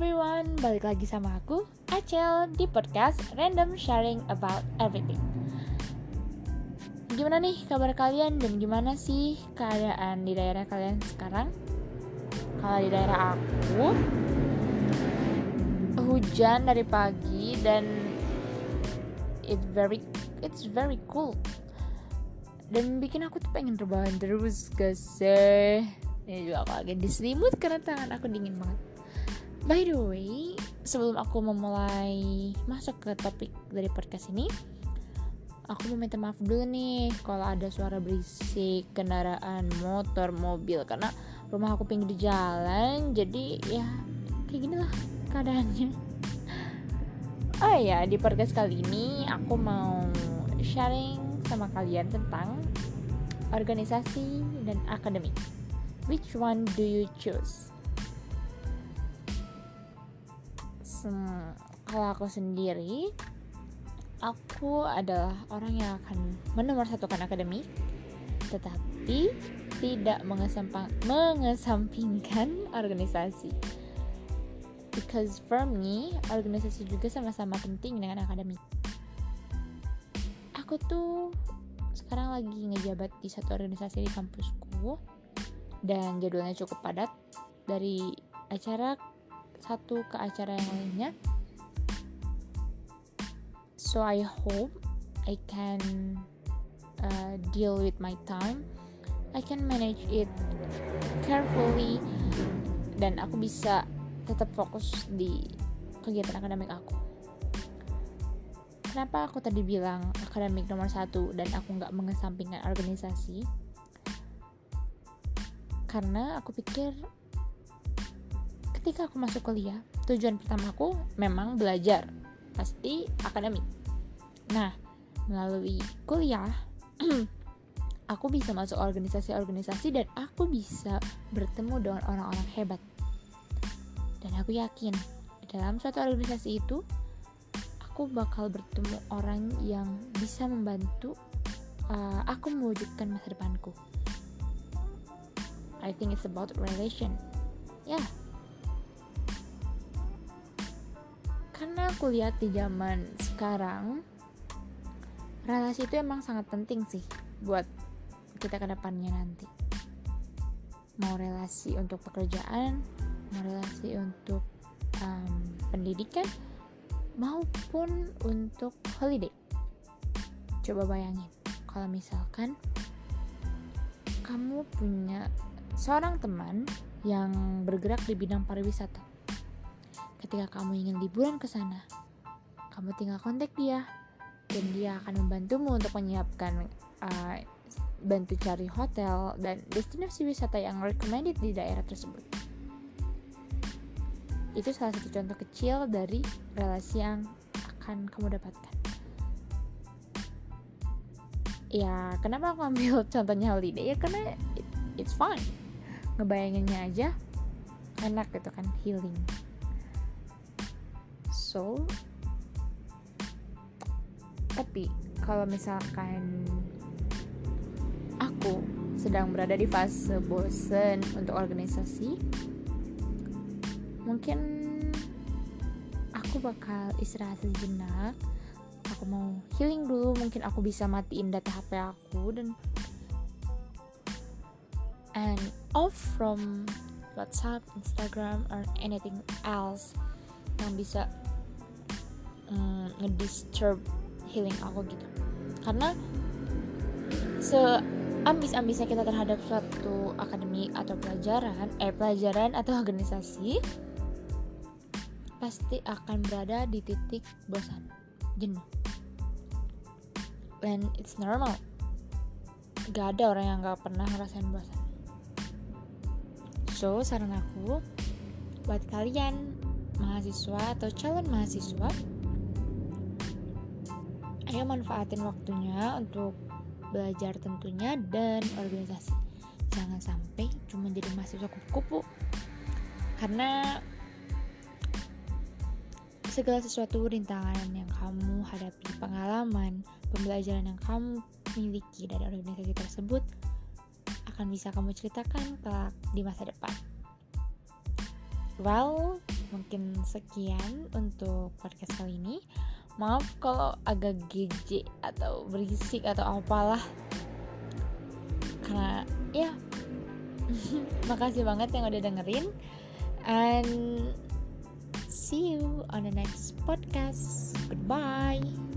everyone, balik lagi sama aku, Acel, di podcast Random Sharing About Everything. Gimana nih kabar kalian dan gimana sih keadaan di daerah kalian sekarang? Kalau di daerah aku, hujan dari pagi dan it's very it's very cool. Dan bikin aku tuh pengen rebahan terus guys. Ini juga aku lagi diselimut karena tangan aku dingin banget by the way sebelum aku memulai masuk ke topik dari podcast ini aku mau minta maaf dulu nih kalau ada suara berisik kendaraan motor mobil karena rumah aku pinggir jalan jadi ya kayak gini lah keadaannya oh ya di podcast kali ini aku mau sharing sama kalian tentang organisasi dan akademik Which one do you choose? Hmm, kalau aku sendiri, aku adalah orang yang akan menomorsatukan akademik, tetapi tidak mengesampingkan organisasi. Because for me, organisasi juga sama-sama penting dengan akademik. Aku tuh sekarang lagi ngejabat di satu organisasi di kampusku dan jadwalnya cukup padat dari acara satu ke acara yang lainnya. So I hope I can uh, deal with my time. I can manage it carefully dan aku bisa tetap fokus di kegiatan akademik aku. Kenapa aku tadi bilang akademik nomor satu dan aku nggak mengesampingkan organisasi? karena aku pikir ketika aku masuk kuliah tujuan pertamaku memang belajar pasti akademik nah melalui kuliah aku bisa masuk organisasi-organisasi dan aku bisa bertemu dengan orang-orang hebat dan aku yakin dalam suatu organisasi itu aku bakal bertemu orang yang bisa membantu uh, aku mewujudkan masa depanku I think it's about relation. Yeah. Karena aku lihat di zaman sekarang relasi itu emang sangat penting sih buat kita ke depannya nanti. Mau relasi untuk pekerjaan, mau relasi untuk um, pendidikan, maupun untuk holiday. Coba bayangin, kalau misalkan kamu punya seorang teman yang bergerak di bidang pariwisata. Ketika kamu ingin liburan ke sana, kamu tinggal kontak dia dan dia akan membantumu untuk menyiapkan uh, bantu cari hotel dan destinasi wisata yang recommended di daerah tersebut. Itu salah satu contoh kecil dari relasi yang akan kamu dapatkan. Ya, kenapa aku ambil contohnya holiday? Ya karena it, it's fun ngebayanginnya aja enak gitu kan healing so tapi kalau misalkan aku sedang berada di fase bosen untuk organisasi mungkin aku bakal istirahat sejenak. Aku mau healing dulu mungkin aku bisa matiin data HP aku dan and off from WhatsApp, Instagram, or anything else yang bisa um, ngedisturb healing aku gitu. Karena se ambis-ambisnya kita terhadap suatu akademik atau pelajaran, eh pelajaran atau organisasi pasti akan berada di titik bosan, jenuh. And it's normal. Gak ada orang yang gak pernah ngerasain bosan So, saran aku buat kalian mahasiswa atau calon mahasiswa ayo manfaatin waktunya untuk belajar tentunya dan organisasi. Jangan sampai cuma jadi mahasiswa kupu-kupu. Karena segala sesuatu rintangan yang kamu hadapi pengalaman pembelajaran yang kamu miliki dari organisasi tersebut akan bisa kamu ceritakan kelak di masa depan. Well, mungkin sekian untuk podcast kali ini maaf kalau agak geje atau berisik atau apalah. Karena ya makasih banget yang udah dengerin. And see you on the next podcast. Goodbye